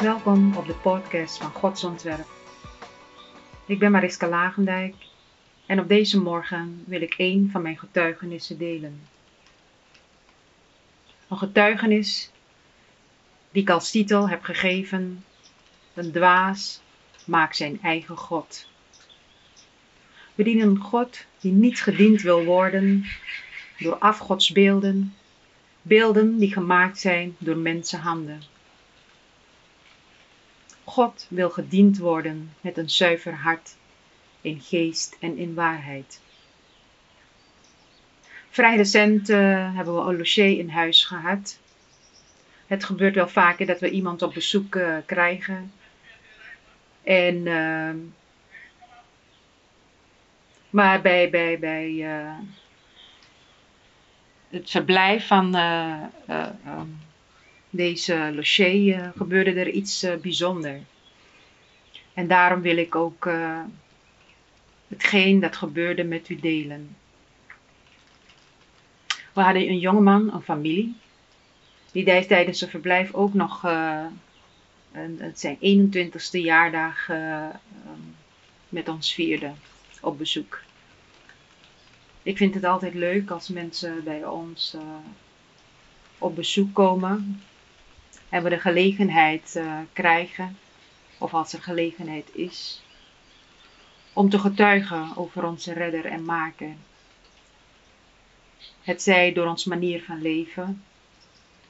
Welkom op de podcast van Gods Ontwerp. Ik ben Mariska Lagendijk en op deze morgen wil ik een van mijn getuigenissen delen. Een getuigenis die ik als titel heb gegeven: Een dwaas maakt zijn eigen God. We dienen een God die niet gediend wil worden door afgodsbeelden, beelden die gemaakt zijn door mensenhanden. God wil gediend worden met een zuiver hart, in geest en in waarheid. Vrij recent uh, hebben we een in huis gehad. Het gebeurt wel vaker dat we iemand op bezoek uh, krijgen. En, uh, maar bij, bij, bij het verblijf van um, deze logier gebeurde er iets bijzonders. En daarom wil ik ook hetgeen dat gebeurde met u delen. We hadden een jongeman, een familie, die tijdens zijn verblijf ook nog uh, een, zijn 21ste jaardag uh, met ons vierde op bezoek. Ik vind het altijd leuk als mensen bij ons op bezoek komen en we de gelegenheid krijgen, of als er gelegenheid is, om te getuigen over onze redder en maker. Het zij door ons manier van leven,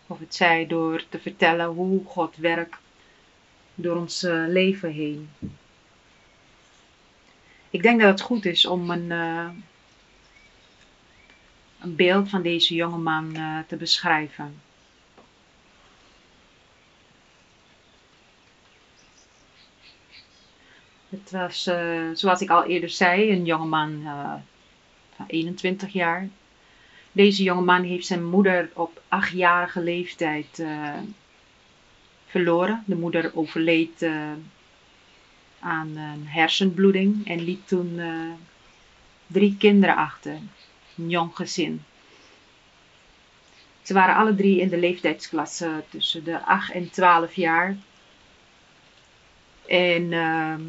of het zij door te vertellen hoe God werkt door ons eh, leven heen. Ik denk dat het goed is om een, uh, een beeld van deze jongeman uh, te beschrijven. Het was, uh, zoals ik al eerder zei, een jongeman uh, van 21 jaar. Deze jongeman heeft zijn moeder op achtjarige leeftijd uh, verloren. De moeder overleed aan een hersenbloeding en liet toen drie kinderen achter. Een jong gezin. Ze waren alle drie in de leeftijdsklasse tussen de 8 en 12 jaar. En ehm,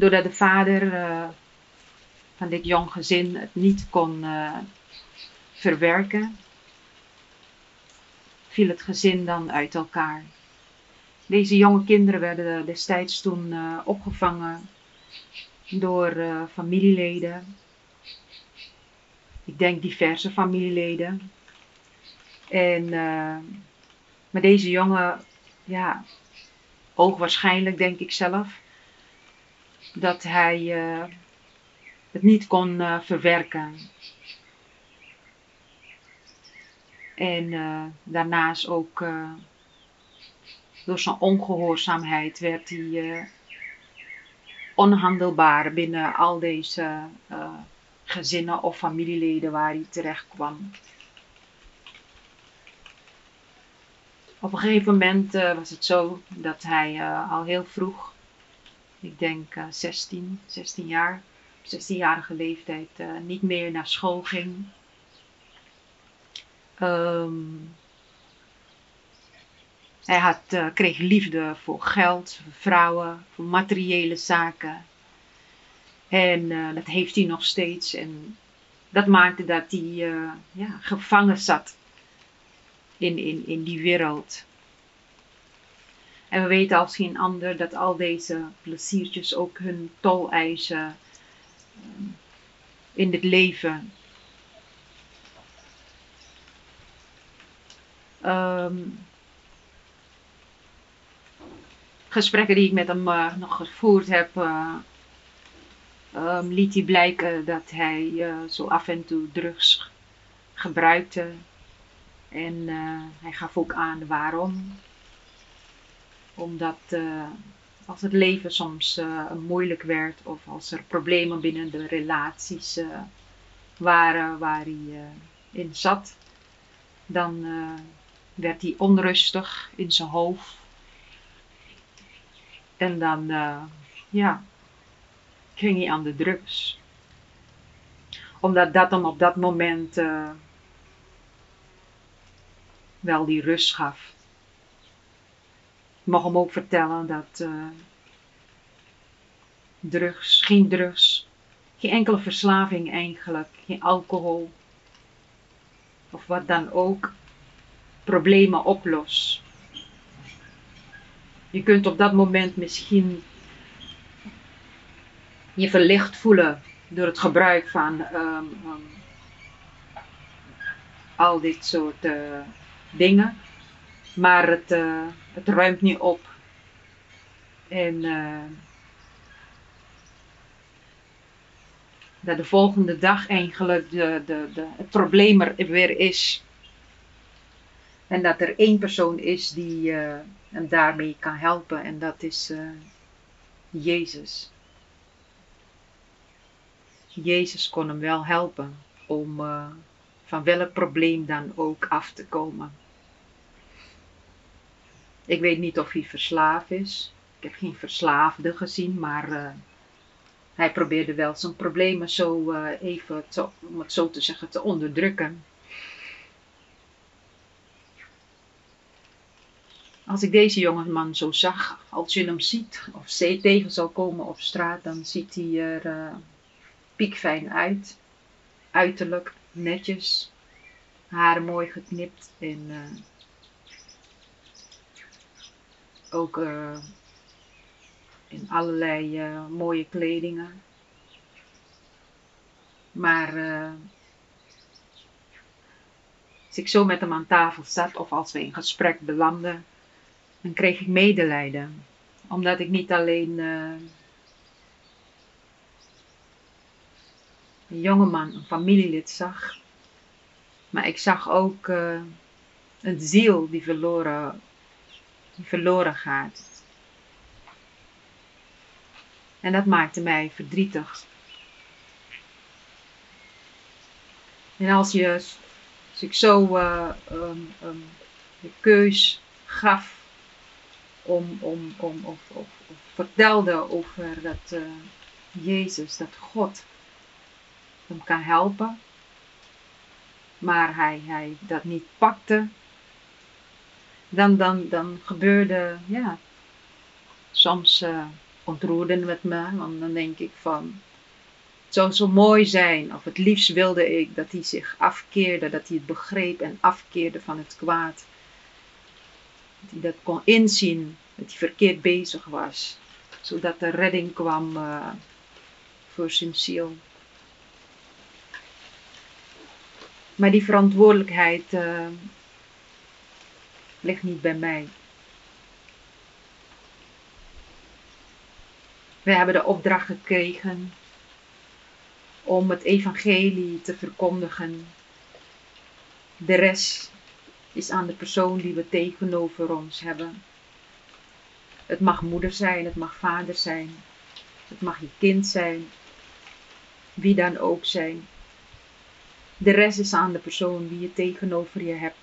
doordat de vader uh, van dit jong gezin het niet kon uh, verwerken, viel het gezin dan uit elkaar. Deze jonge kinderen werden destijds toen uh, opgevangen door familieleden. Ik denk diverse familieleden. En maar deze jongen, ja, hoogwaarschijnlijk denk ik zelf, dat hij uh, het niet kon uh, verwerken. En uh, daarnaast ook door zijn ongehoorzaamheid werd hij onhandelbaar binnen al deze gezinnen of familieleden waar hij terecht kwam. Op een gegeven moment was het zo dat hij al heel vroeg ik denk uh, 16, 16 jaar, 16-jarige leeftijd, uh, niet meer naar school ging. Um, hij had, uh, kreeg liefde voor geld, voor vrouwen, voor materiële zaken. En dat heeft hij nog steeds. En dat maakte dat hij ja, gevangen zat in, in, in die wereld. En we weten als geen ander dat al deze pleziertjes ook hun tol eisen ehm, in het leven. Um, gesprekken die ik met hem uh, nog gevoerd heb, uh, um, liet hij blijken dat hij uh, zo af en toe drugs gebruikte. En hij gaf ook aan waarom omdat uh, als het leven soms uh, moeilijk werd of als er problemen binnen de relaties uh, waren waar hij in zat, dan werd hij onrustig in zijn hoofd. En dan, ja, ging hij aan de drugs. Omdat dat dan op dat moment wel die rust gaf. Mag hem ook vertellen dat uh, drugs, geen drugs, geen enkele verslaving eigenlijk, geen alcohol of wat dan ook, problemen oplost. Je kunt op dat moment misschien je verlicht voelen door het gebruik van um, um, al dit soort uh, dingen. Maar het, uh, het ruimt niet op. En dat de volgende dag eigenlijk de, de, de, het probleem er weer is. En dat er één persoon is die uh, hem daarmee kan helpen. En dat is uh, Jezus. Jezus kon hem wel helpen om van welk probleem dan ook af te komen. Ik weet niet of hij verslaafd is. Ik heb geen verslaafde gezien, maar uh, hij probeerde wel zijn problemen zo uh, even, te, om het zo te zeggen, te onderdrukken. Als ik deze jongeman zo zag, als je hem ziet of tegen zal komen op straat, dan ziet hij er uh, piekfijn uit. Uiterlijk netjes, haren mooi geknipt en uh, ook uh, in allerlei uh, mooie kledingen. Maar uh, als ik zo met hem aan tafel zat of als we in gesprek belanden, dan kreeg ik medelijden. Omdat ik niet alleen een jongeman, een familielid zag, maar ik zag ook een ziel die verloren, verloren gaat. En dat maakte mij verdrietig. En als, je, als ik zo uh, um, de keus gaf om, om, om of, of, of vertelde over dat uh, Jezus, dat God hem kan helpen, maar hij, hij dat niet pakte, dan, dan, dan gebeurde, ja, soms uh, ontroerde met me. Want dan denk ik van, het zou zo mooi zijn. Of het liefst wilde ik dat hij zich afkeerde, dat hij het begreep en afkeerde van het kwaad. Dat hij dat kon inzien, dat hij verkeerd bezig was. Zodat er redding kwam uh, voor zijn ziel. Maar die verantwoordelijkheid uh, ligt niet bij mij. We hebben de opdracht gekregen om het evangelie te verkondigen. De rest is aan de persoon die we tegenover ons hebben. Het mag moeder zijn, het mag vader zijn, het mag je kind zijn, wie dan ook zijn. De rest is aan de persoon die je tegenover je hebt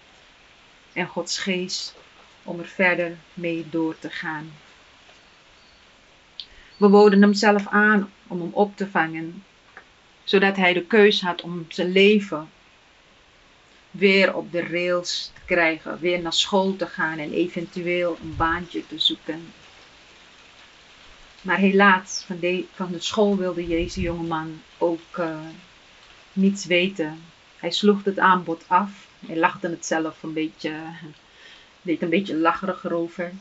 en Gods geest om er verder mee door te gaan. We boden hem zelf aan om hem op te vangen, zodat hij de keus had om zijn leven weer op de rails te krijgen, weer naar school te gaan en eventueel een baantje te zoeken. Maar helaas, van de, van de school wilde deze jongeman ook uh, niets weten. Hij sloeg het aanbod af. Hij lachte het zelf een beetje, deed een beetje lacherig erover.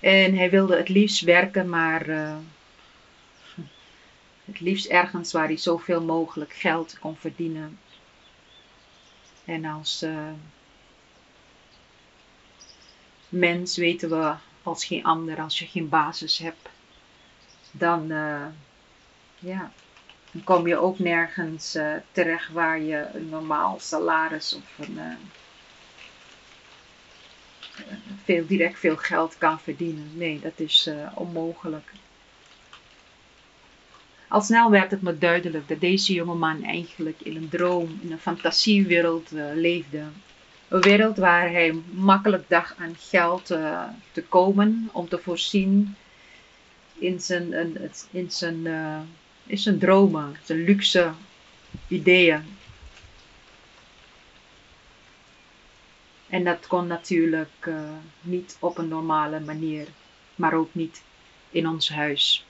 En hij wilde het liefst werken, maar uh, het liefst ergens waar hij zoveel mogelijk geld kon verdienen. En als uh, mens weten we als geen ander, als je geen basis hebt, dan, uh, ja, dan kom je ook nergens terecht waar je een normaal salaris of een veel, direct veel geld kan verdienen. Nee, dat is uh, onmogelijk. Al snel werd het me duidelijk dat deze jongeman eigenlijk in een droom, in een fantasiewereld leefde. Een wereld waar hij makkelijk dacht aan geld te komen om te voorzien in zijn, in zijn, in zijn dromen, zijn luxe ideeën. En dat kon natuurlijk uh, niet op een normale manier, maar ook niet in ons huis.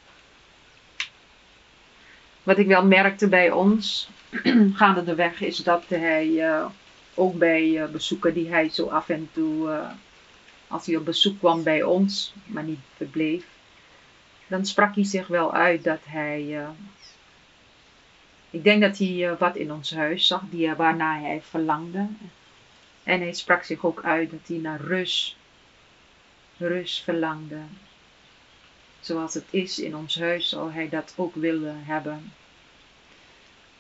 Wat ik wel merkte bij ons, gaande de weg, is dat hij uh, ook bij uh, bezoeken die hij zo af en toe, als hij op bezoek kwam bij ons, maar niet verbleef, dan sprak hij zich wel uit dat hij. ik denk dat hij wat in ons huis zag, die, waarna hij verlangde. En hij sprak zich ook uit dat hij naar rust, rust verlangde. Zoals het is in ons huis, zou hij dat ook willen hebben.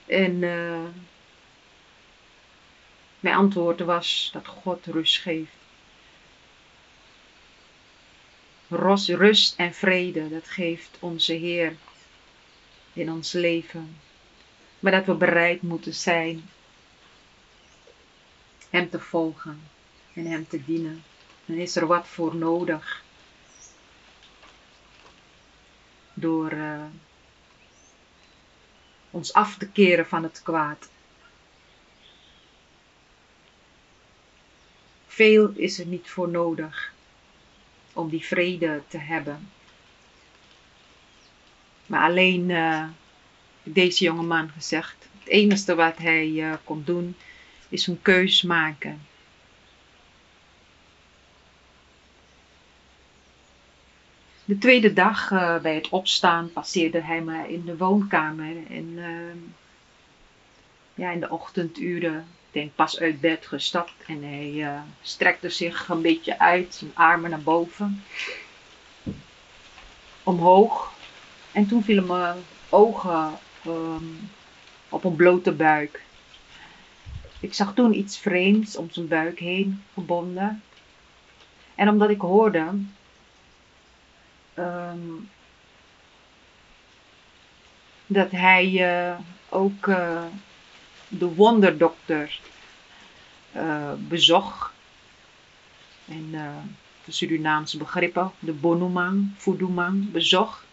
En mijn antwoord was dat God rust geeft. Rust en vrede, dat geeft onze Heer in ons leven. Maar dat we bereid moeten zijn hem te volgen en Hem te dienen. Dan is er wat voor nodig. Door uh, ons af te keren van het kwaad. Veel is er niet voor nodig om die vrede te hebben. Maar alleen uh, deze jonge man gezegd, het enige wat hij uh, kon doen is een keus maken. De tweede dag uh, bij het opstaan passeerde hij me in de woonkamer. En ja, in de ochtenduren, denk pas uit bed gestapt. En hij uh, strekte zich een beetje uit, zijn armen naar boven. Omhoog. En toen vielen mijn ogen um, op een blote buik. Ik zag toen iets vreemds om zijn buik heen gebonden. En omdat ik hoorde um, dat hij uh, ook uh, de wonderdokter uh, bezocht. En de Surinaamse begrippen, de Bonumang, Fudumang, bezocht.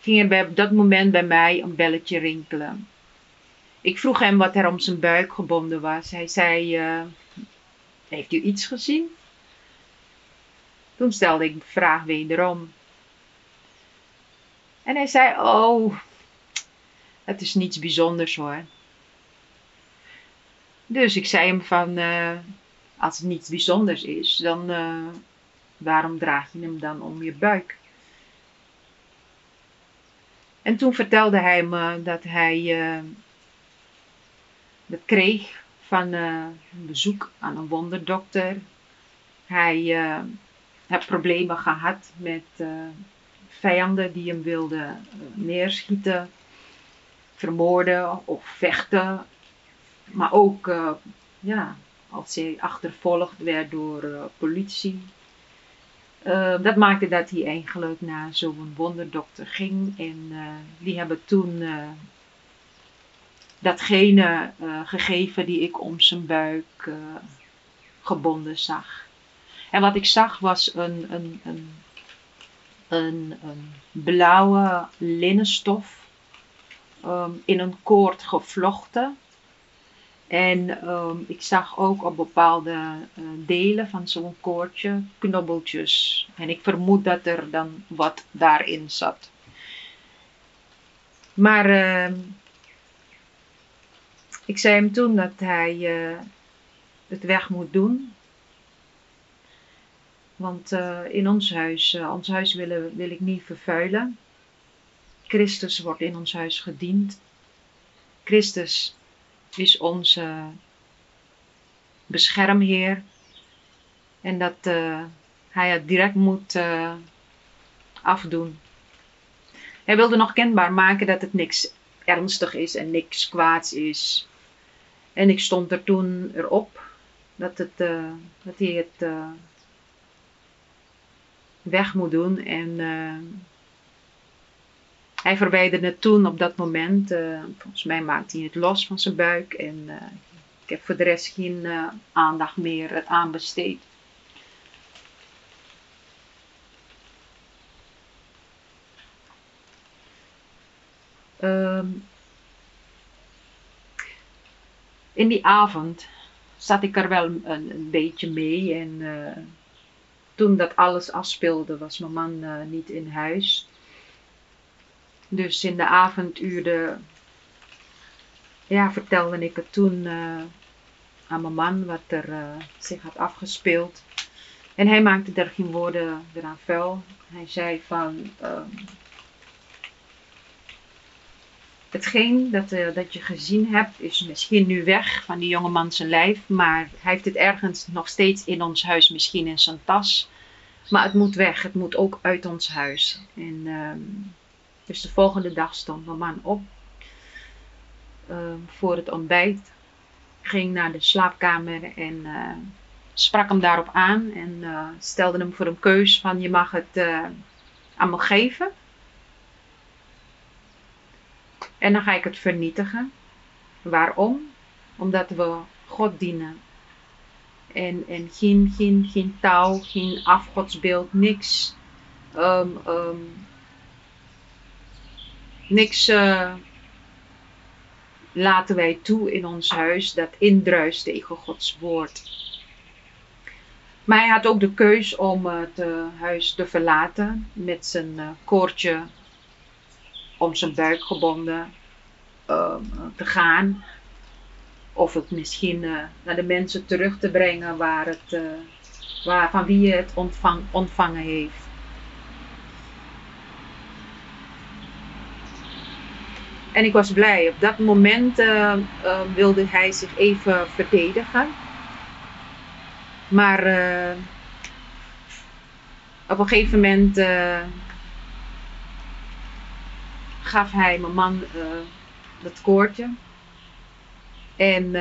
Ging er bij, op dat moment bij mij een belletje rinkelen. Ik vroeg hem wat er om zijn buik gebonden was. Hij zei: uh, Heeft u iets gezien? Toen stelde ik de vraag wederom. En hij zei: Oh, het is niets bijzonders hoor. Dus ik zei hem van, uh, als het niets bijzonders is, dan uh, waarom draag je hem dan om je buik? En toen vertelde hij me dat hij uh, dat kreeg van een bezoek aan een wonderdokter. Hij heeft problemen gehad met vijanden die hem wilden neerschieten, vermoorden of vechten. Maar ook ja, als hij achtervolgd werd door politie. dat maakte dat hij eigenlijk naar zo'n wonderdokter ging. En die hebben toen datgene uh, gegeven die ik om zijn buik uh, gebonden zag. En wat ik zag was een, een, een, een, een blauwe linnenstof um, in een koord gevlochten. En um, ik zag ook op bepaalde uh, delen van zo'n koordje knobbeltjes. En ik vermoed dat er dan wat daarin zat. Maar uh, ik zei hem toen dat hij uh, het weg moet doen. Want uh, in ons huis, ons huis willen, wil ik niet vervuilen. Christus wordt in ons huis gediend. Christus is onze beschermheer. En dat hij het direct moet afdoen. Hij wilde nog kenbaar maken dat het niks ernstig is en niks kwaads is. En ik stond er toen erop dat, het, uh, dat hij het weg moet doen. En hij verwijderde het toen op dat moment. volgens mij maakte hij het los van zijn buik. En ik heb voor de rest geen aandacht meer aan besteed. Um, in die avond zat ik er wel een, beetje mee. En toen dat alles afspeelde, was mijn man niet in huis. Dus in de avonduren ja, vertelde ik het toen uh, aan mijn man wat er zich had afgespeeld. En hij maakte er geen woorden eraan vuil. Hij zei van. Um, hetgeen dat, uh, dat je gezien hebt is misschien nu weg van die jongeman zijn lijf, maar hij heeft het ergens nog steeds in ons huis, misschien in zijn tas. Maar het moet weg, het moet ook uit ons huis. En um, dus de volgende dag stond mijn man op um, voor het ontbijt, ging naar de slaapkamer en uh, sprak hem daarop aan en uh, stelde hem voor een keus van je mag het uh, aan me geven en dan ga ik het vernietigen. Waarom? Omdat we God dienen. En, en geen, geen, geen touw, geen afgodsbeeld, niks. Um, um, niks uh, laten wij toe in ons huis dat indruist tegen Gods woord. Maar hij had ook de keus om het uh, huis te verlaten met zijn koordje om zijn buik gebonden uh, te gaan. Of het misschien naar de mensen terug te brengen waar het, van wie je het ontvang, ontvangen heeft. En ik was blij. Op dat moment uh, wilde hij zich even verdedigen. Maar op een gegeven moment gaf hij mijn man dat koordje. En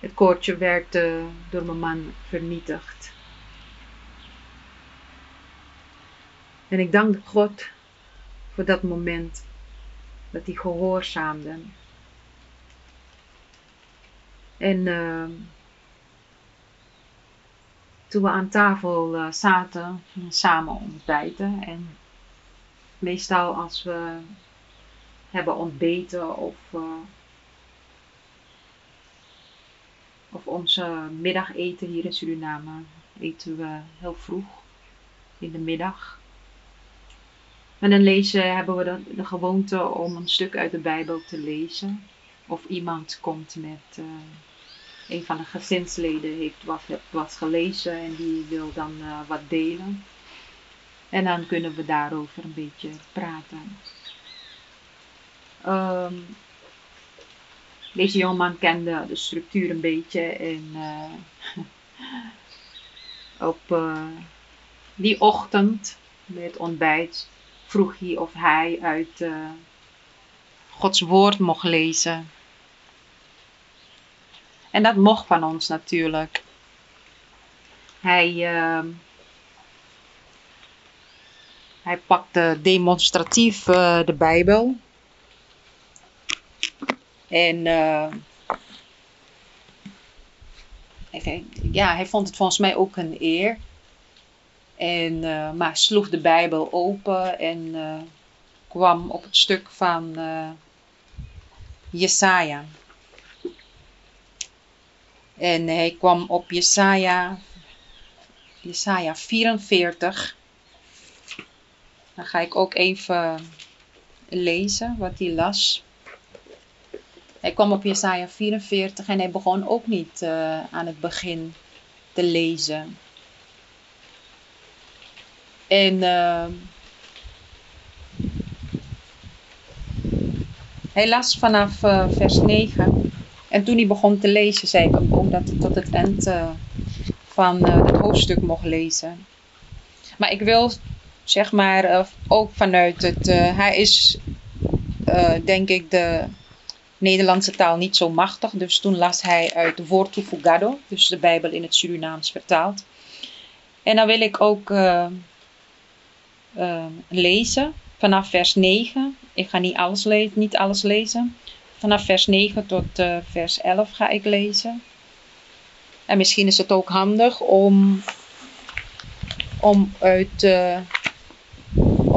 het koordje werd door mijn man vernietigd. En ik dank God voor dat moment dat hij gehoorzaamde. En toen we aan tafel zaten, samen ontbijten en meestal als we hebben ontbeten of, uh, of onze middageten hier in Suriname eten we heel vroeg in de middag. En dan lezen hebben we de, gewoonte om een stuk uit de Bijbel te lezen. Of iemand komt met uh, een van de gezinsleden heeft wat, wat gelezen en die wil dan uh, wat delen. En dan kunnen we daarover een beetje praten. Um, deze jongeman kende de structuur een beetje en uh, op die ochtend met ontbijt vroeg hij of hij uit uh, Gods woord mocht lezen. En dat mocht van ons natuurlijk. Hij ehm, hij pakte demonstratief uh, de Bijbel. En uh, ja, hij vond het volgens mij ook een eer. En, uh, maar sloeg de Bijbel open en kwam op het stuk van Jesaja. En hij kwam op Jesaja, Jesaja 44. Dan ga ik ook even lezen wat hij las. Hij kwam op Jesaja 44 en hij begon ook niet aan het begin te lezen. En uh, hij las vanaf uh, vers 9. En toen hij begon te lezen, zei ik hem ook dat tot het eind van het hoofdstuk mocht lezen. Maar ik wil zeg maar, ook vanuit het. Hij is, denk ik, de Nederlandse taal niet zo machtig. Dus toen las hij uit de Wortu Fugado, dus de Bijbel in het Surinaams vertaald. En dan wil ik ook lezen vanaf vers 9. Ik ga niet alles, lezen, niet alles lezen. Vanaf vers 9 tot vers 11 ga ik lezen. En misschien is het ook handig om, om uit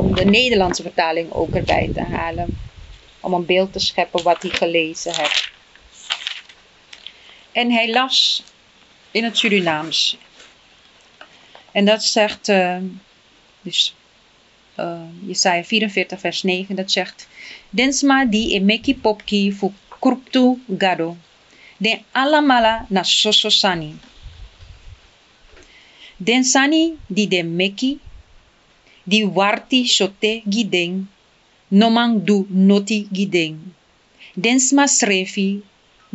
om de Nederlandse vertaling ook erbij te halen. Om een beeld te scheppen wat hij gelezen heeft. En hij las in het Surinaams. En dat zegt, uh, dus uh, Jesaja 44 vers 9, dat zegt, Densma di emeki popki fu kruptu gado, den alamala na sososani. Densani di de meki, di warti sote gideng, nomang du noti gideng. Densma srefi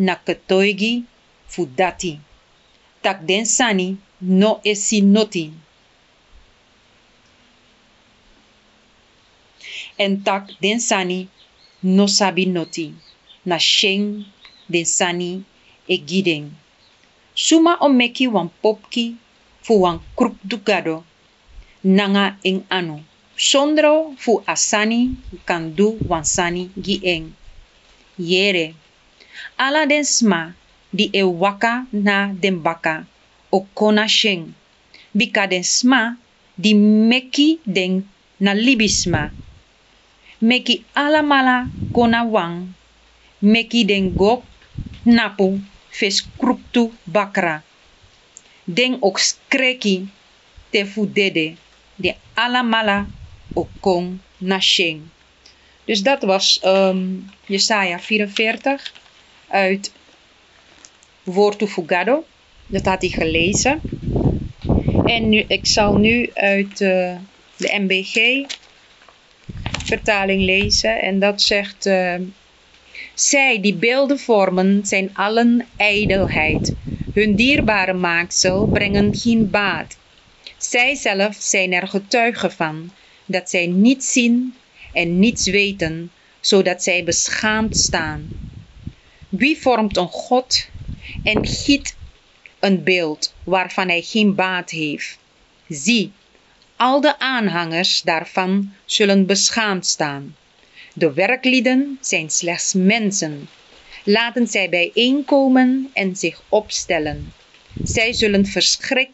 na ketoigi fudati. Tak densani no esi noti. En tak densani no sabi noti. Na sheng densani e gideng. Suma o meki wan popki fu wan krup dugado. Nanga en anu. Sondro fu asani kandu wansani gi eng. Yere. Ala den sma di e waka na den baka o kona sheng. Bika den sma di meki den na libisma. Meki ala mala kona wang. Meki den gok napu fes kruptu bakra. Den ook skreki te. De ala mala o kon na sheng. Dus dat was um, Jesaja 44 uit Woord Fugado. Dat had hij gelezen. En nu, ik zal nu uit uh, de MBG vertaling lezen. En dat zegt... Uh, zij die beelden vormen zijn allen ijdelheid. Hun dierbare maaksel brengen geen baat. Zij zelf zijn er getuigen van dat zij niets zien en niets weten, zodat zij beschaamd staan. Wie vormt een God en giet een beeld waarvan hij geen baat heeft? Zie, al de aanhangers daarvan zullen beschaamd staan. De werklieden zijn slechts mensen. Laten zij bijeenkomen en zich opstellen. Zij zullen verschrikt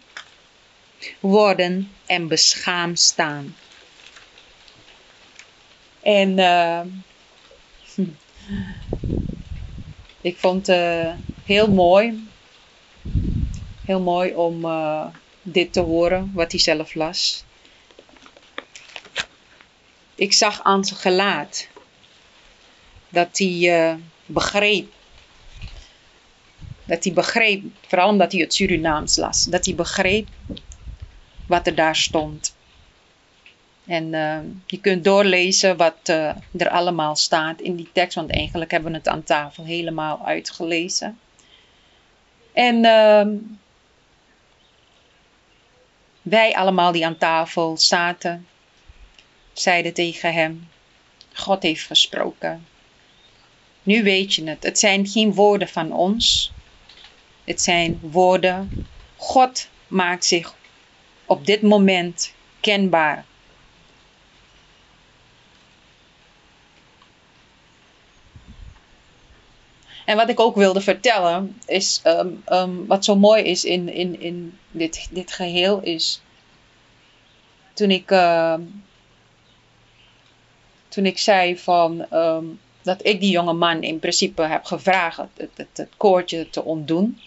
worden en beschaamd staan. En uh, ik vond het uh, heel mooi. Heel mooi om uh, dit te horen, wat hij zelf las. Ik zag aan zijn gelaat dat hij begreep. Dat hij begreep, vooral omdat hij het Surinaams las, dat hij begreep wat er daar stond. En uh, je kunt doorlezen wat uh, er allemaal staat in die tekst, want eigenlijk hebben we het aan tafel helemaal uitgelezen. En uh, wij allemaal die aan tafel zaten, zeiden tegen hem: God heeft gesproken. Nu weet je het. Het zijn geen woorden van ons. Het zijn woorden. God maakt zich op dit moment kenbaar En wat ik ook wilde vertellen, is um, um, wat zo mooi is in, in, in dit, dit geheel, is toen ik, uh, toen ik zei van, um, dat ik die jonge man in principe heb gevraagd het, het, koordje te ontdoen,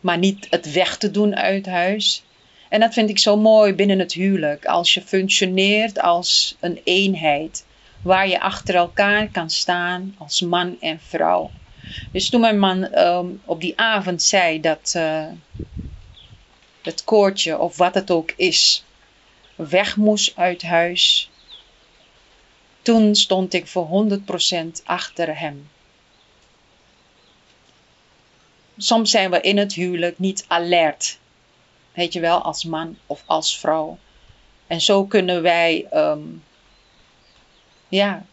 maar niet het weg te doen uit huis. En dat vind ik zo mooi binnen het huwelijk, als je functioneert als een eenheid, waar je achter elkaar kan staan als man en vrouw. Dus toen mijn man um, op die avond zei dat uh, het koortje of wat het ook is weg moest uit huis, toen stond ik voor 100% achter hem. Soms zijn we in het huwelijk niet alert, weet je wel, als man of als vrouw. En zo kunnen wij, um, ja,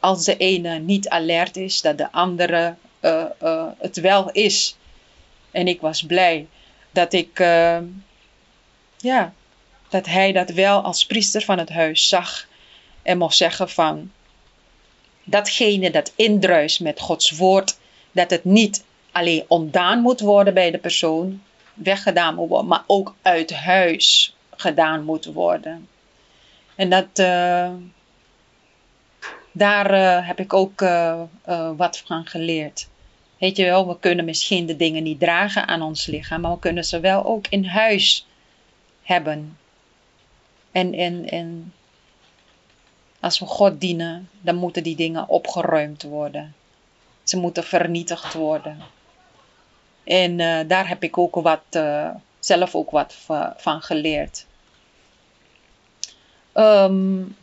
als de ene niet alert is, dat de andere uh, uh, het wel is. En ik was blij dat ik, uh, ja, dat hij dat wel als priester van het huis zag en mocht zeggen van datgene dat indruist met Gods woord, dat het niet alleen ontdaan moet worden bij de persoon, weggedaan moet worden, maar ook uit huis gedaan moet worden. En dat, uh, daar uh, heb ik ook uh, wat van geleerd. Weet je wel, we kunnen misschien de dingen niet dragen aan ons lichaam, maar we kunnen ze wel ook in huis hebben. En, en, en als we God dienen, dan moeten die dingen opgeruimd worden. Ze moeten vernietigd worden. En uh, daar heb ik ook wat, uh, zelf ook wat van geleerd. Um,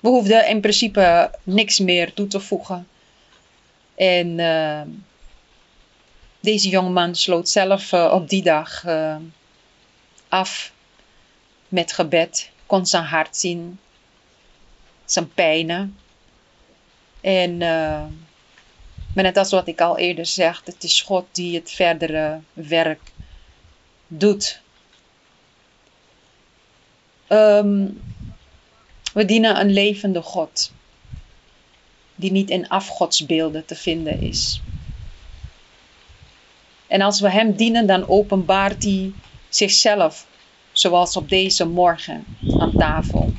we hoefden in principe niks meer toe te voegen. En uh, deze jongeman sloot zelf op die dag af met gebed. Kon zijn hart zien, zijn pijnen. En maar net als wat ik al eerder zeg, het is God die het verdere werk doet. Um, we dienen een levende God, die niet in afgodsbeelden te vinden is. En als we Hem dienen, dan openbaart Hij zichzelf, zoals op deze morgen aan tafel.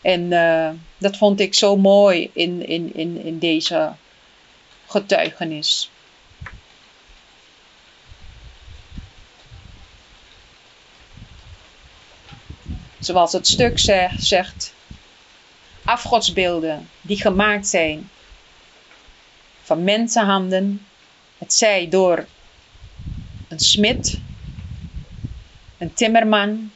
En uh, dat vond ik zo mooi in, in, in, in deze getuigenis. Zoals het stuk zegt, afgodsbeelden die gemaakt zijn van mensenhanden, het zij door een smid, een timmerman,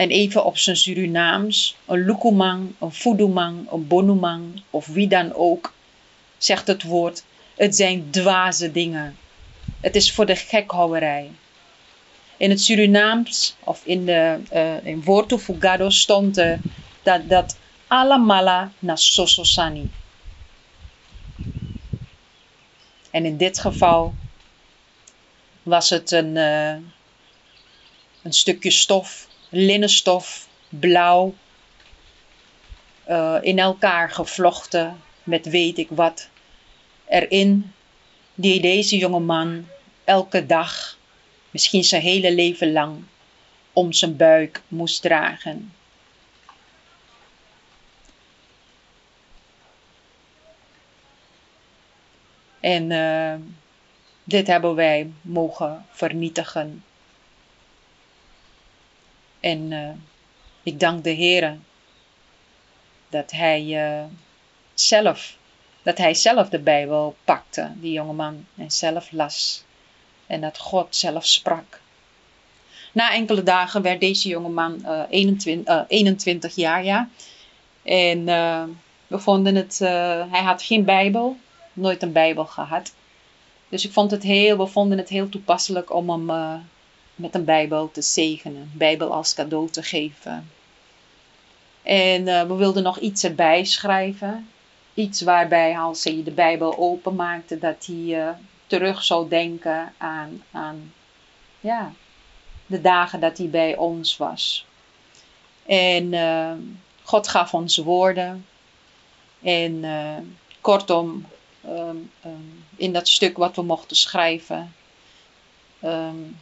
en even op zijn Surinaams, een lukumang, een fudumang, een bonumang of wie dan ook, zegt het woord, het zijn dwaze dingen. Het is voor de gekhouwerij. In het Surinaams of in, de, uh, in Worto Fugado stond er dat, dat alamala na sososani. En in dit geval was het een, uh, een stukje stof linnenstof, blauw, uh, in elkaar gevlochten met weet ik wat erin, die deze jonge man elke dag, misschien zijn hele leven lang, om zijn buik moest dragen. En uh, dit hebben wij mogen vernietigen en uh, ik dank de Heer dat hij uh, zelf, dat hij zelf de Bijbel pakte, die jongeman, en zelf las. En dat God zelf sprak. Na enkele dagen werd deze jongeman uh, 21, 21, jaar, ja. En we vonden het, hij had geen Bijbel, nooit een Bijbel gehad. Dus ik vond het heel, we vonden het heel toepasselijk om hem met een Bijbel te zegenen, Bijbel als cadeau te geven. En uh, we wilden nog iets erbij schrijven. Iets waarbij als hij de Bijbel openmaakte, dat hij uh, terug zou denken aan, aan ja, de dagen dat hij bij ons was. En uh, God gaf ons woorden. En kortom, um, um, in dat stuk wat we mochten schrijven, um,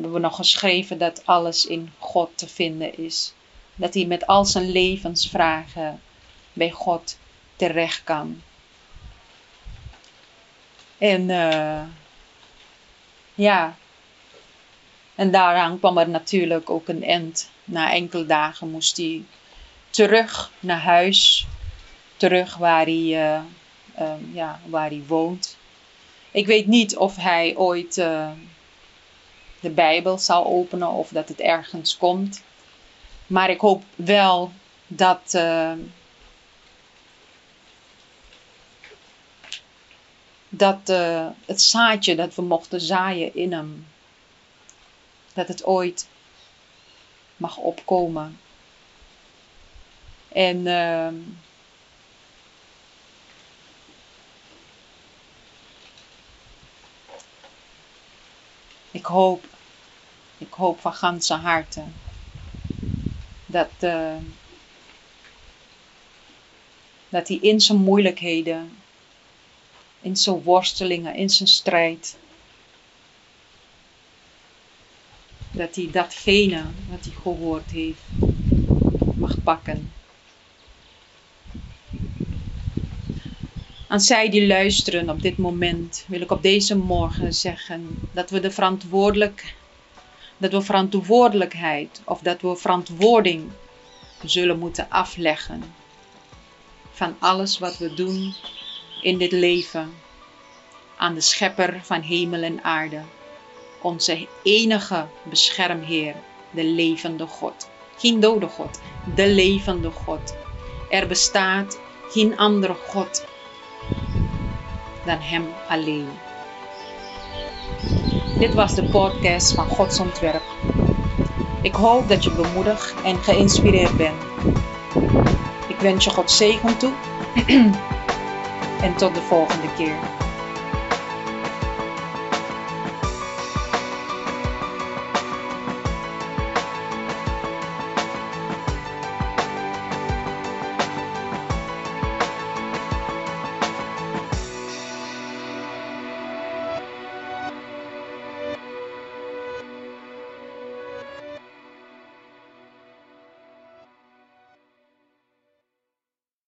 hebben we nog geschreven dat alles in God te vinden is. Dat hij met al zijn levensvragen bij God terecht kan. En uh, ja, en daaraan kwam er natuurlijk ook een eind. Na enkele dagen moest hij terug naar huis. Terug waar hij, uh, uh, ja, waar hij woont. Ik weet niet of hij ooit de Bijbel zal openen of dat het ergens komt. Maar ik hoop wel dat. Uh, dat uh, het zaadje dat we mochten zaaien in hem, dat het ooit mag opkomen. En uh, ik hoop, ik hoop van ganse harte dat, uh, dat hij in zijn moeilijkheden, in zijn worstelingen, in zijn strijd, dat hij datgene wat hij gehoord heeft mag pakken Aan zij die luisteren op dit moment wil ik op deze morgen zeggen dat we de verantwoordelijk, dat we verantwoordelijkheid of dat we verantwoording zullen moeten afleggen van alles wat we doen in dit leven aan de schepper van hemel en aarde, onze enige beschermheer, de levende God. Geen dode God, de levende God. Er bestaat geen andere God dan Hem alleen. Dit was de podcast van Gods Ontwerp. Ik hoop dat je bemoedigd en geïnspireerd bent. Ik wens je God zegen toe en tot de volgende keer.